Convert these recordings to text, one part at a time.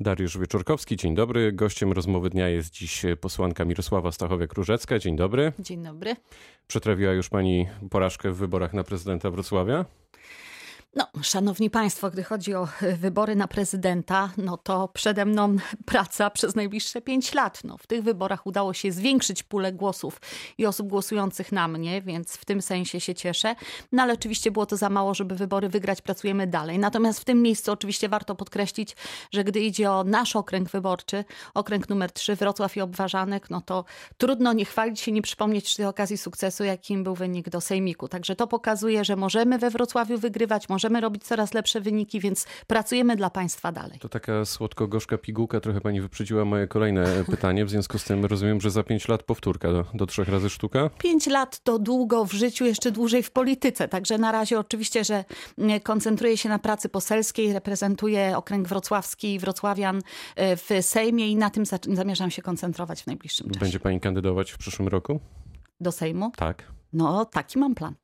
Dariusz Wieczorkowski, dzień dobry. Gościem rozmowy dnia jest dziś posłanka Mirosława Stachowiak-Różecka. Dzień dobry. Dzień dobry. Przetrawiła już pani porażkę w wyborach na prezydenta Wrocławia? No, szanowni państwo, gdy chodzi o e, wybory na prezydenta, no to przede mną praca przez najbliższe pięć lat. No, w tych wyborach udało się zwiększyć pulę głosów i osób głosujących na mnie, więc w tym sensie się cieszę. No ale oczywiście było to za mało, żeby wybory wygrać, pracujemy dalej. Natomiast w tym miejscu oczywiście warto podkreślić, że gdy idzie o nasz okręg wyborczy, okręg numer 3, Wrocław i Obwarzanek, no to trudno nie chwalić się, nie przypomnieć przy tej okazji sukcesu, jakim był wynik do Sejmiku. Także to pokazuje, że możemy we Wrocławiu wygrywać, możemy możemy robić coraz lepsze wyniki, więc pracujemy dla państwa dalej. To taka słodko-gorzka pigułka, trochę pani wyprzedziła moje kolejne pytanie. W związku z tym rozumiem, że za pięć lat powtórka do, do trzech razy sztuka? Pięć lat to długo w życiu, jeszcze dłużej w polityce. Także na razie oczywiście, że mm, koncentruję się na pracy poselskiej, reprezentuję okręg wrocławski i wrocławian e, w Sejmie i na tym zamierzam się koncentrować w najbliższym czasie. Będzie pani kandydować w przyszłym roku? Do Sejmu? Tak. No, taki mam plan.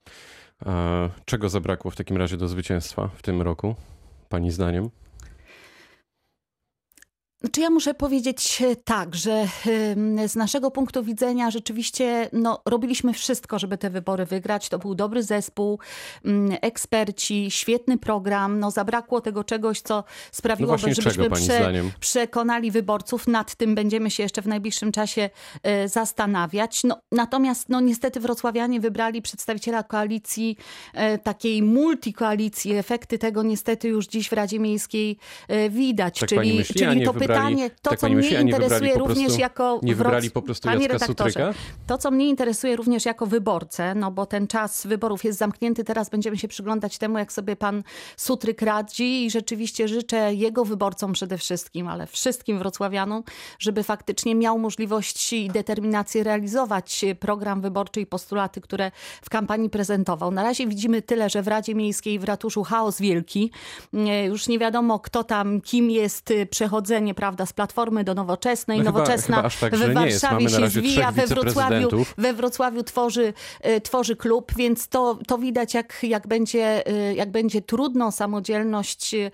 Czego zabrakło w takim razie do zwycięstwa w tym roku, Pani zdaniem? Czy ja muszę powiedzieć e, tak, że z naszego punktu widzenia rzeczywiście no, robiliśmy wszystko, żeby te wybory wygrać. To był dobry zespół, mm, eksperci, świetny program. No, zabrakło tego czegoś, co sprawiłoby, no żebyśmy prze, przekonali wyborców. Nad tym będziemy się jeszcze w najbliższym czasie e, zastanawiać. No, natomiast no, niestety wrocławianie wybrali przedstawiciela koalicji, e, takiej multikoalicji. Efekty tego niestety już dziś w Radzie Miejskiej widać. Tak czyli, czyli to pytanie pytanie, to tak co mnie myśli, interesuje również jako... Nie wybrali po prostu Panie Jacka Sutryka? To co mnie interesuje również jako wyborcę, no bo ten czas wyborów jest zamknięty, teraz będziemy się przyglądać temu, jak sobie pan Sutryk radzi i rzeczywiście życzę jego wyborcom przede wszystkim, ale wszystkim wrocławianom, żeby faktycznie miał możliwość i determinację realizować program wyborczy i postulaty, które w kampanii prezentował. Na razie widzimy tyle, że w Radzie Miejskiej w ratuszu chaos wielki. Już nie wiadomo, kto tam, kim jest przechodzenie prawda, z Platformy do Nowoczesnej. No Nowoczesna chyba, chyba tak, w Warszawie się zwija, we Wrocławiu, we Wrocławiu tworzy, e, tworzy klub, więc to, to widać, jak, jak, będzie, e, jak będzie trudną samodzielność e,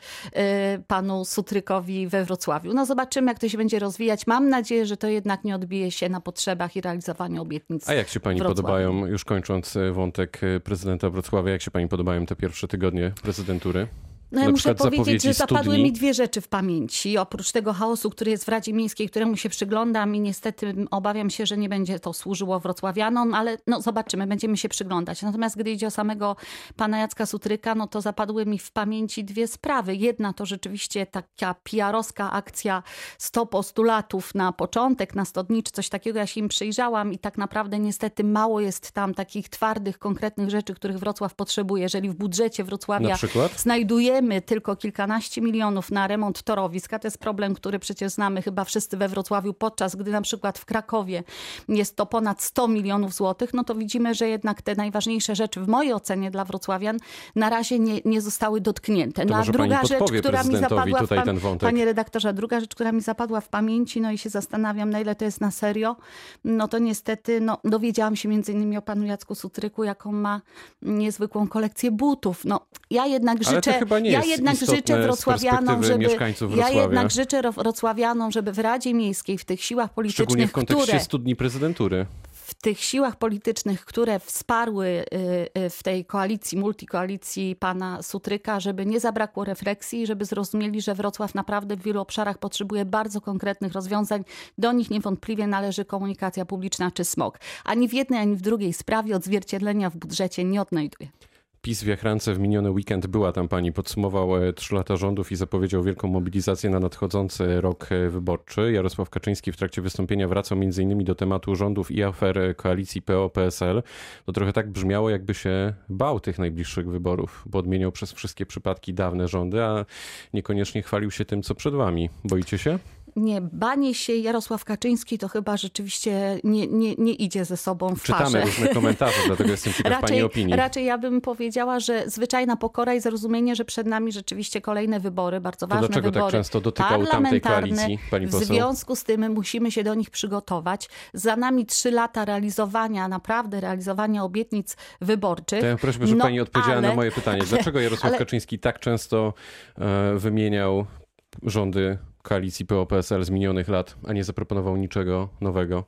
panu Sutrykowi we Wrocławiu. No zobaczymy, jak to się będzie rozwijać. Mam nadzieję, że to jednak nie odbije się na potrzebach i realizowaniu obietnic. A jak się pani podobają, już kończąc wątek prezydenta Wrocławia, jak się pani podobają te pierwsze tygodnie prezydentury? No ja muszę powiedzieć, że zapadły mi dwie rzeczy w pamięci. Oprócz tego chaosu, który jest w Radzie Miejskiej, któremu się przyglądam i niestety obawiam się, że nie będzie to służyło wrocławianom, ale no zobaczymy, będziemy się przyglądać. Natomiast gdy idzie o samego pana Jacka Sutryka, no to zapadły mi w pamięci dwie sprawy. Jedna to rzeczywiście taka PR-owska akcja 100 postulatów na początek, na 100 dni, czy coś takiego. Ja się im przyjrzałam i tak naprawdę niestety mało jest tam takich twardych, konkretnych rzeczy, których Wrocław potrzebuje. Jeżeli w budżecie Wrocławia znajduje wydajemy tylko kilkanaście milionów na remont torowiska, to jest problem, który przecież znamy chyba wszyscy we Wrocławiu, podczas gdy na przykład w Krakowie jest to ponad 100 milionów złotych, no to widzimy, że jednak te najważniejsze rzeczy w mojej ocenie dla wrocławian na razie nie, nie zostały dotknięte. No, a druga rzecz, która mi zapadła w pamięci, panie redaktorze, druga rzecz, która mi zapadła w pamięci, no i się zastanawiam, na ile to jest na serio, no to niestety no, dowiedziałam się między innymi o panu Jacku Sutryku, jaką ma niezwykłą kolekcję butów. No, ja jednak życzę, ja jednak życzę wrocławianom, żeby ja jednak życzę wrocławianom, żeby w Radzie Miejskiej, w tych siłach politycznych, Szczególnie w kontekście które, 100 dni prezydentury w tych siłach politycznych, które wsparły y, y, w tej koalicji, multikoalicji pana Sutryka, żeby nie zabrakło refleksji, żeby zrozumieli, że Wrocław naprawdę w wielu obszarach potrzebuje bardzo konkretnych rozwiązań. Do nich niewątpliwie należy komunikacja publiczna czy smog. Ani w jednej, ani w drugiej sprawie odzwierciedlenia w budżecie nie odnajduje. PiS w Jachrance w miniony weekend była tam pani, podsumował e, trzy lata rządów i zapowiedział wielką mobilizację na nadchodzący rok e, wyborczy. Jarosław Kaczyński w trakcie wystąpienia wracał m.in. do tematu rządów i afer koalicji PO-PSL. To trochę tak brzmiało, jakby się bał tych najbliższych wyborów, bo odmieniał przez wszystkie przypadki dawne rządy, a niekoniecznie chwalił się tym, co przed wami. Boicie się? Nie, banie się Jarosław Kaczyński to chyba rzeczywiście nie, nie, nie idzie ze sobą w Czytamy parze. różne komentarze, dlatego jestem ciekaw raczej, pani opinii. Raczej ja bym powiedziała, że zwyczajna pokora i zrozumienie, że przed nami rzeczywiście kolejne wybory, bardzo to ważne dlaczego wybory. tak często dotykał tamtej koalicji, pani poseł? W związku z tym musimy się do nich przygotować. Za nami trzy lata realizowania, naprawdę realizowania obietnic wyborczych. To ja proszę, żeby no, pani odpowiedziała ale, na moje pytanie. Dlaczego Jarosław ale, Kaczyński tak często e, wymieniał rządy koalicji PO-PSL z minionych lat, a nie zaproponował niczego nowego?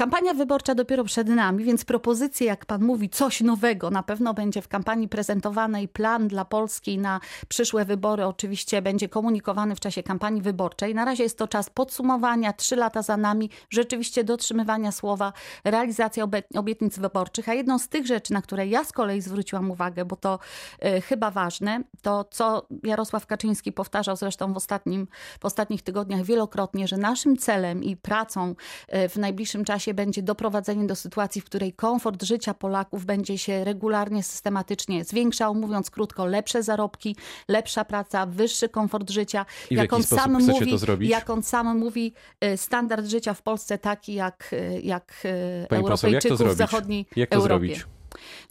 Kampania wyborcza dopiero przed nami, więc propozycje, jak pan mówi, coś nowego na pewno będzie w kampanii prezentowane i plan dla Polski na przyszłe wybory oczywiście będzie komunikowany w czasie kampanii wyborczej. Na razie jest to czas podsumowania, trzy lata za nami, rzeczywiście dotrzymywania słowa, realizacja obietnic wyborczych. A jedną z tych rzeczy, na które ja z kolei zwróciłam uwagę, bo to y, chyba ważne, to co Jarosław Kaczyński powtarzał zresztą w, ostatnim, w ostatnich tygodniach wielokrotnie, że naszym celem i pracą y, w najbliższym czasie czasie będzie doprowadzenie do sytuacji, w której komfort życia Polaków będzie się regularnie, systematycznie zwiększał. Mówiąc krótko, lepsze zarobki, lepsza praca, wyższy komfort życia. I jak on sam mówi, jak on sam mówi, standard życia w Polsce taki jak, y, jak y, Pani Europejczyków poseł, w zachodniej jak to Europie. Zrobić?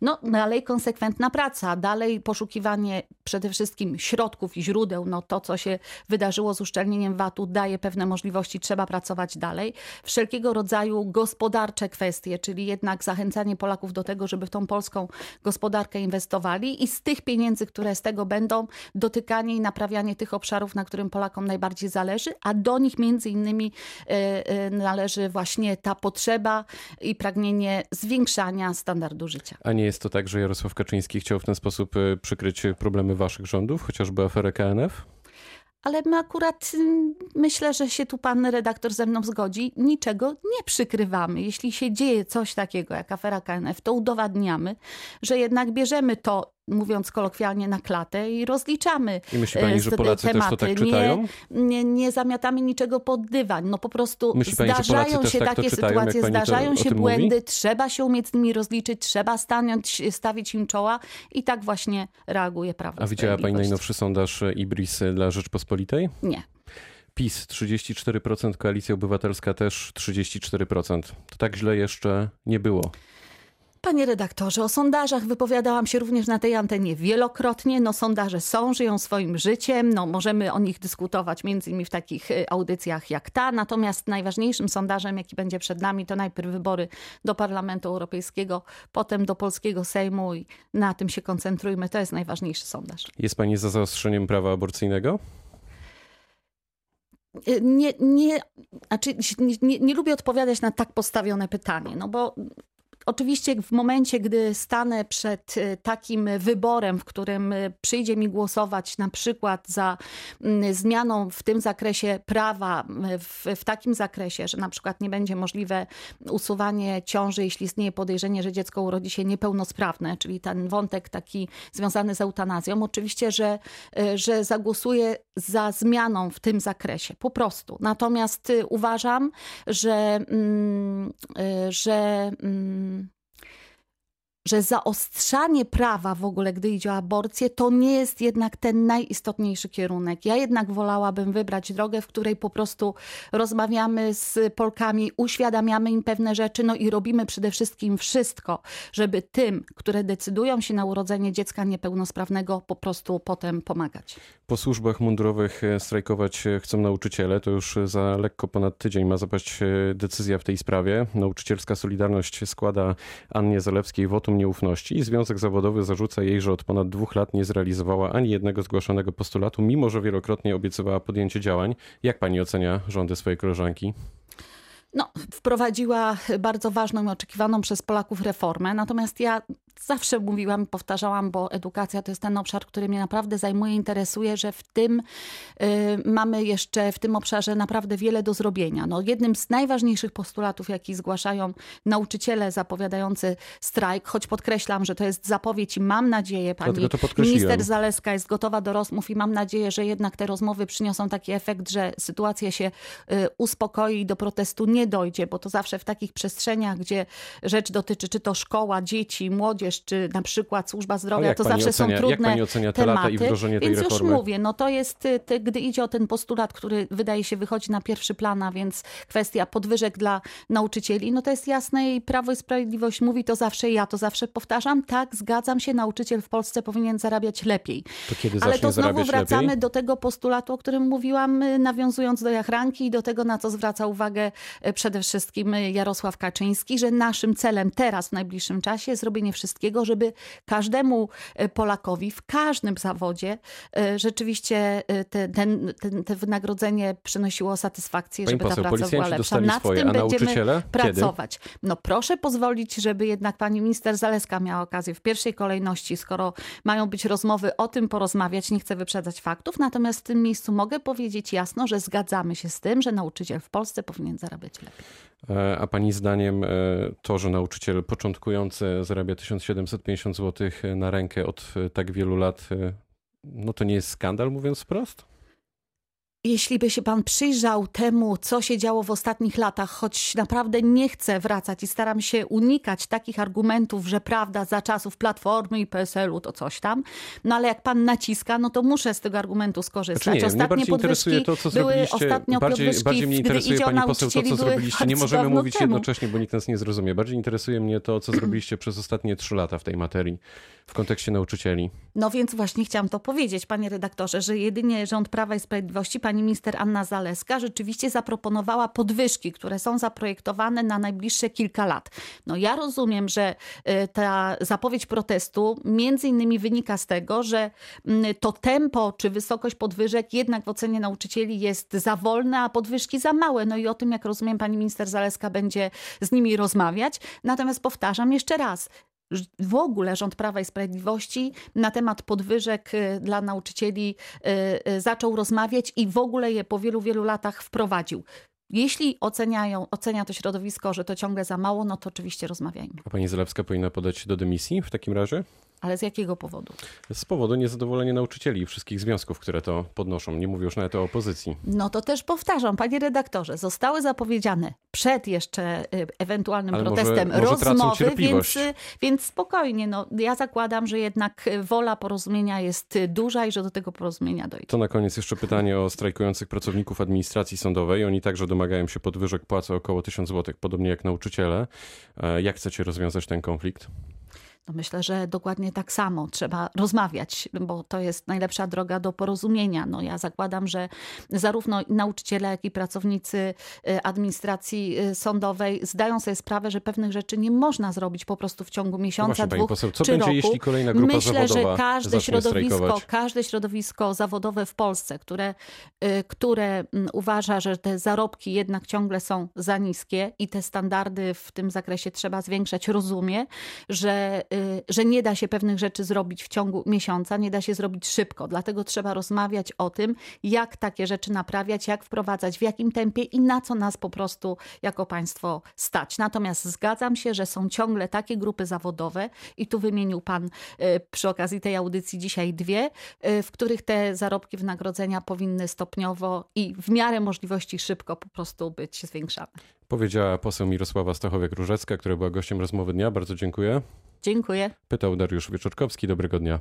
No dalej konsekwentna praca, dalej poszukiwanie przede wszystkim środków i źródeł. No to, co się wydarzyło z uszczelnieniem VAT-u daje pewne możliwości, trzeba pracować dalej. Wszelkiego rodzaju gospodarcze kwestie, czyli jednak zachęcanie Polaków do tego, żeby w tą polską gospodarkę inwestowali i z tych pieniędzy, które z tego będą, dotykanie i naprawianie tych obszarów, na którym Polakom najbardziej zależy, a do nich między innymi e, e, należy właśnie ta potrzeba i pragnienie zwiększania standardu życia. A nie jest to tak, że Jarosław Kaczyński chciał w ten sposób e, przykryć problemy waszych rządów, chociażby aferę KNF? ale my akurat mm, myślę, że się tu pan redaktor ze mną zgodzi, niczego nie przykrywamy. Jeśli się dzieje coś takiego jak afera KNF, to udowadniamy, że jednak bierzemy to mówiąc kolokwialnie, na klatę i rozliczamy I myśli pani, że Polacy tematy. też to tak czytają? Nie, nie, nie zamiatamy niczego pod dywan. No po prostu myśli zdarzają pani, się tak takie czytają, sytuacje, zdarzają się błędy, mówi? trzeba się umieć z nimi rozliczyć, trzeba stanąć, stawić im czoła i tak właśnie reaguje prawo. A widziała pani najnowszy sondaż Ibris dla Rzeczpospolitej? Nie. PiS 34%, Koalicja Obywatelska też 34%. To tak źle jeszcze nie było. Panie redaktorze, o sondażach wypowiadałam się również na tej antenie wielokrotnie. No sondaże są, żyją swoim życiem, no możemy o nich dyskutować między innymi w takich y, audycjach jak ta. Natomiast najważniejszym sondażem, jaki będzie przed nami, to najpierw wybory do Parlamentu Europejskiego, potem do polskiego Sejmu i na tym się koncentrujmy. To jest najważniejszy sondaż. Jest pani za zaostrzeniem prawa aborcyjnego? Y, nie, nie, znaczy, nie, nie, nie, lubię odpowiadać na tak postawione pytanie, no bo Oczywiście w momencie, gdy stanę przed y, takim wyborem, w którym y, przyjdzie mi głosować na przykład za mm, zmianą w tym zakresie prawa, y, w, w takim zakresie, że na przykład nie będzie możliwe usuwanie ciąży, jeśli istnieje podejrzenie, że dziecko urodzi się niepełnosprawne, czyli ten wątek taki związany z eutanazją, oczywiście, że, że zagłosuję za zmianą w tym zakresie, po prostu. Natomiast uważam, że, mm, że mm, że zaostrzanie prawa w ogóle, gdy idzie o aborcję, to nie jest jednak ten najistotniejszy kierunek. Ja jednak wolałabym wybrać drogę, w której po prostu rozmawiamy z Polkami, uświadamiamy im pewne rzeczy, no i robimy przede wszystkim wszystko, żeby tym, które decydują się na urodzenie dziecka niepełnosprawnego, po prostu potem pomagać. Po służbach mundurowych e, strajkować e, chcą nauczyciele. To już za lekko ponad tydzień ma zapaść e, decyzja w tej sprawie. Nauczycielska Solidarność składa Annie Zalewskiej wotum nieufności i Związek Zawodowy zarzuca jej, że od ponad dwóch lat nie zrealizowała ani jednego zgłoszonego postulatu, mimo że wielokrotnie obiecywała podjęcie działań. Jak pani ocenia rządy swojej koleżanki? No, wprowadziła bardzo ważną i oczekiwaną przez Polaków reformę. Natomiast ja zawsze mówiłam, powtarzałam, bo edukacja to jest ten obszar, który mnie naprawdę zajmuje, interesuje, że w tym y, mamy jeszcze w tym obszarze naprawdę wiele do zrobienia. No, jednym z najważniejszych postulatów, jaki zgłaszają nauczyciele zapowiadający strajk, choć podkreślam, że to jest zapowiedź i mam nadzieję, pani minister Zaleska jest gotowa do rozmów i mam nadzieję, że jednak te rozmowy przyniosą taki efekt, że sytuacja się y, uspokoi i do protestu nie dojdzie, bo to zawsze w takich przestrzeniach, gdzie rzecz dotyczy czy to szkoła, dzieci, młodzież, czy na przykład służba zdrowia, to zawsze ocenia, są trudne jak pani ocenia te tematy. Lata i wdrożenie tej więc reformy? już mówię, no to jest, y, te, gdy idzie o ten postulat, który wydaje się wychodzi na pierwszy plan, a więc kwestia podwyżek dla nauczycieli, no to jest jasne i Prawo i Sprawiedliwość mówi to zawsze ja to zawsze powtarzam. Tak, zgadzam się, nauczyciel w Polsce powinien zarabiać lepiej. To kiedy Ale to znowu wracamy lepiej? do tego postulatu, o którym mówiłam, y, nawiązując do Jachranki i do tego, na co zwraca uwagę y, przede wszystkim Jarosław Kaczyński, że naszym celem teraz, w najbliższym czasie, jest zrobienie wszystkiego, wszystkiego, żeby każdemu Polakowi w każdym zawodzie rzeczywiście te, ten, ten, te wynagrodzenie przynosiło satysfakcję, Pani żeby poseł, ta praca była lepsza. Nad swoje, tym będziemy pracować. No proszę pozwolić, żeby jednak pani minister Zaleska miała okazję w pierwszej kolejności, skoro mają być rozmowy o tym porozmawiać, nie chcę wyprzedzać faktów, natomiast w tym miejscu mogę powiedzieć jasno, że zgadzamy się z tym, że nauczyciel w Polsce powinien zarabiać lepiej. E, a pani zdaniem e, to, że nauczyciel początkujący zarabia 1750 zł na rękę od e, tak wielu lat, no to nie jest skandal, mówiąc wprost? Jeśli by się pan przyjrzał temu, co się działo w ostatnich latach, choć naprawdę nie chcę wracać i staram się unikać takich argumentów, że prawda za czasów Platformy i PSL-u to coś tam, no ale jak pan naciska, no to muszę z tego argumentu skorzystać. Znaczy nie, ostatnie podwyżki to, co były ostatnio bardziej, podwyżki, bardziej mnie interesuje pani poseł to, co zrobiliście. Nie możemy mówić temu. jednocześnie, bo nikt nas nie zrozumie. Bardziej interesuje mnie to, co zrobiliście przez ostatnie trzy lata w tej materii w kontekście nauczycieli. No więc właśnie chciałam to powiedzieć, panie redaktorze, że jedynie rząd Prawa i Sprawiedliwości, pani minister Anna Zaleska rzeczywiście zaproponowała podwyżki, które są zaprojektowane na najbliższe kilka lat. No ja rozumiem, że y, ta zapowiedź protestu między innymi wynika z tego, że mm, to tempo czy wysokość podwyżek jednak w ocenie nauczycieli jest za wolne, a podwyżki za małe. No i o tym, jak rozumiem, pani minister Zaleska będzie z nimi rozmawiać. Natomiast powtarzam jeszcze raz, w ogóle rząd Prawa i Sprawiedliwości na temat podwyżek y, dla nauczycieli y, y, zaczął rozmawiać i w ogóle je po wielu, wielu latach wprowadził. Jeśli oceniają, ocenia to środowisko, że to ciągle za mało, no to oczywiście rozmawiajmy. A pani Zalewska powinna podać do dymisji w takim razie? Ale z jakiego powodu? Z powodu niezadowolenia nauczycieli i wszystkich związków, które to podnoszą. Nie mówię już nawet o opozycji. No to też powtarzam, panie redaktorze, zostały zapowiedziane przed jeszcze y, ewentualnym Ale protestem może, może rozmowy, więc, y, więc spokojnie. No, ja zakładam, że jednak wola porozumienia jest duża i że do tego porozumienia dojdzie. To na koniec jeszcze pytanie o strajkujących pracowników administracji sądowej. Oni także domagają się podwyżek płacy około 1000 zł, podobnie jak nauczyciele. E, jak chcecie rozwiązać ten konflikt? No myślę, że dokładnie tak samo trzeba rozmawiać, bo to jest najlepsza droga do porozumienia. No ja zakładam, że zarówno nauczyciele, jak i pracownicy y, administracji y, sądowej zdają sobie sprawę, że pewnych rzeczy nie można zrobić po prostu w ciągu miesiąca, no dwóch poseł, co czy będzie, roku. jeśli kolejna grupa Myślę, że każde środowisko, strajkować? każde środowisko zawodowe w Polsce, które, y, które mm, uważa, że te zarobki jednak ciągle są za niskie i te standardy w tym zakresie trzeba zwiększać, rozumie, że że nie da się pewnych rzeczy zrobić w ciągu miesiąca, nie da się zrobić szybko. Dlatego trzeba rozmawiać o tym, jak takie rzeczy naprawiać, jak wprowadzać, w jakim tempie i na co nas po prostu jako państwo stać. Natomiast zgadzam się, że są ciągle takie grupy zawodowe i tu wymienił pan y, przy okazji tej audycji dzisiaj dwie, y, w których te zarobki wynagrodzenia powinny stopniowo i w miarę możliwości szybko po prostu być zwiększane. Powiedziała poseł Mirosława Stachowiak-Różecka, która była gościem rozmowy dnia. Bardzo dziękuję. Dziękuję. Pytał Dariusz Wieczorkowski. Dobrego dnia.